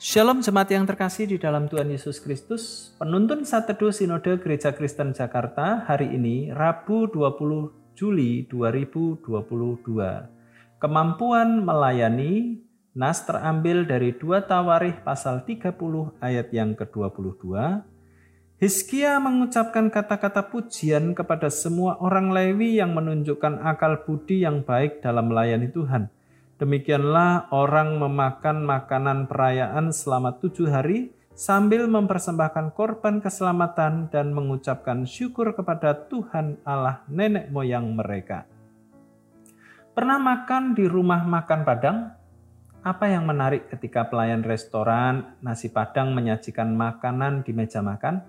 Shalom jemaat yang terkasih di dalam Tuhan Yesus Kristus. Penuntun saat teduh Sinode Gereja Kristen Jakarta hari ini Rabu 20 Juli 2022. Kemampuan melayani Nas terambil dari 2 Tawarih pasal 30 ayat yang ke-22. Hizkia mengucapkan kata-kata pujian kepada semua orang Lewi yang menunjukkan akal budi yang baik dalam melayani Tuhan Demikianlah orang memakan makanan perayaan selama tujuh hari sambil mempersembahkan korban keselamatan dan mengucapkan syukur kepada Tuhan Allah nenek moyang mereka. Pernah makan di rumah makan Padang? Apa yang menarik ketika pelayan restoran nasi Padang menyajikan makanan di meja makan?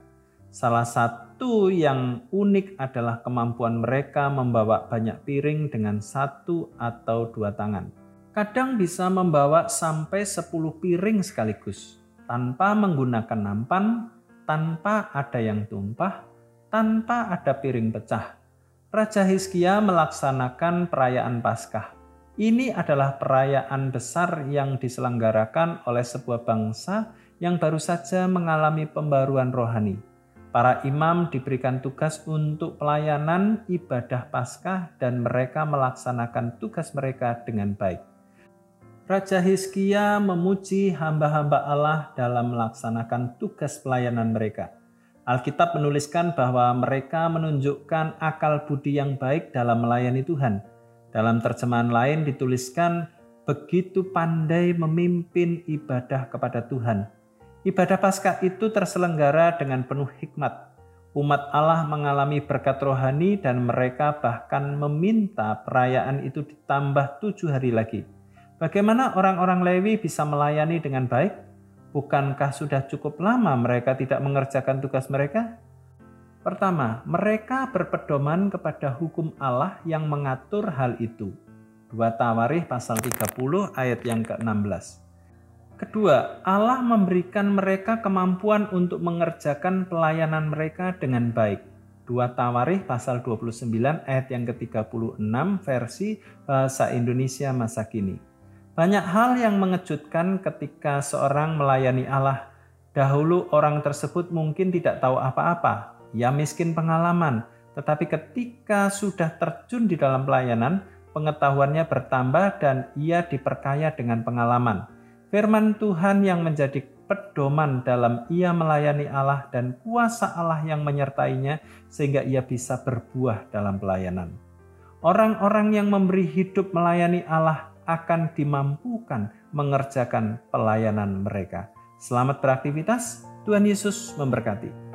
Salah satu yang unik adalah kemampuan mereka membawa banyak piring dengan satu atau dua tangan kadang bisa membawa sampai 10 piring sekaligus tanpa menggunakan nampan, tanpa ada yang tumpah, tanpa ada piring pecah. Raja Hizkia melaksanakan perayaan Paskah. Ini adalah perayaan besar yang diselenggarakan oleh sebuah bangsa yang baru saja mengalami pembaruan rohani. Para imam diberikan tugas untuk pelayanan ibadah Paskah dan mereka melaksanakan tugas mereka dengan baik. Raja Hizkia memuji hamba-hamba Allah dalam melaksanakan tugas pelayanan mereka. Alkitab menuliskan bahwa mereka menunjukkan akal budi yang baik dalam melayani Tuhan. Dalam terjemahan lain dituliskan begitu pandai memimpin ibadah kepada Tuhan. Ibadah Paskah itu terselenggara dengan penuh hikmat. Umat Allah mengalami berkat rohani dan mereka bahkan meminta perayaan itu ditambah tujuh hari lagi. Bagaimana orang-orang Lewi bisa melayani dengan baik? Bukankah sudah cukup lama mereka tidak mengerjakan tugas mereka? Pertama, mereka berpedoman kepada hukum Allah yang mengatur hal itu. 2 Tawarih pasal 30 ayat yang ke-16. Kedua, Allah memberikan mereka kemampuan untuk mengerjakan pelayanan mereka dengan baik. 2 Tawarih pasal 29 ayat yang ke-36 versi bahasa Indonesia masa kini. Banyak hal yang mengejutkan ketika seorang melayani Allah. Dahulu orang tersebut mungkin tidak tahu apa-apa, ia miskin pengalaman, tetapi ketika sudah terjun di dalam pelayanan, pengetahuannya bertambah dan ia diperkaya dengan pengalaman. Firman Tuhan yang menjadi pedoman dalam ia melayani Allah dan kuasa Allah yang menyertainya sehingga ia bisa berbuah dalam pelayanan. Orang-orang yang memberi hidup melayani Allah akan dimampukan mengerjakan pelayanan mereka. Selamat beraktivitas, Tuhan Yesus memberkati.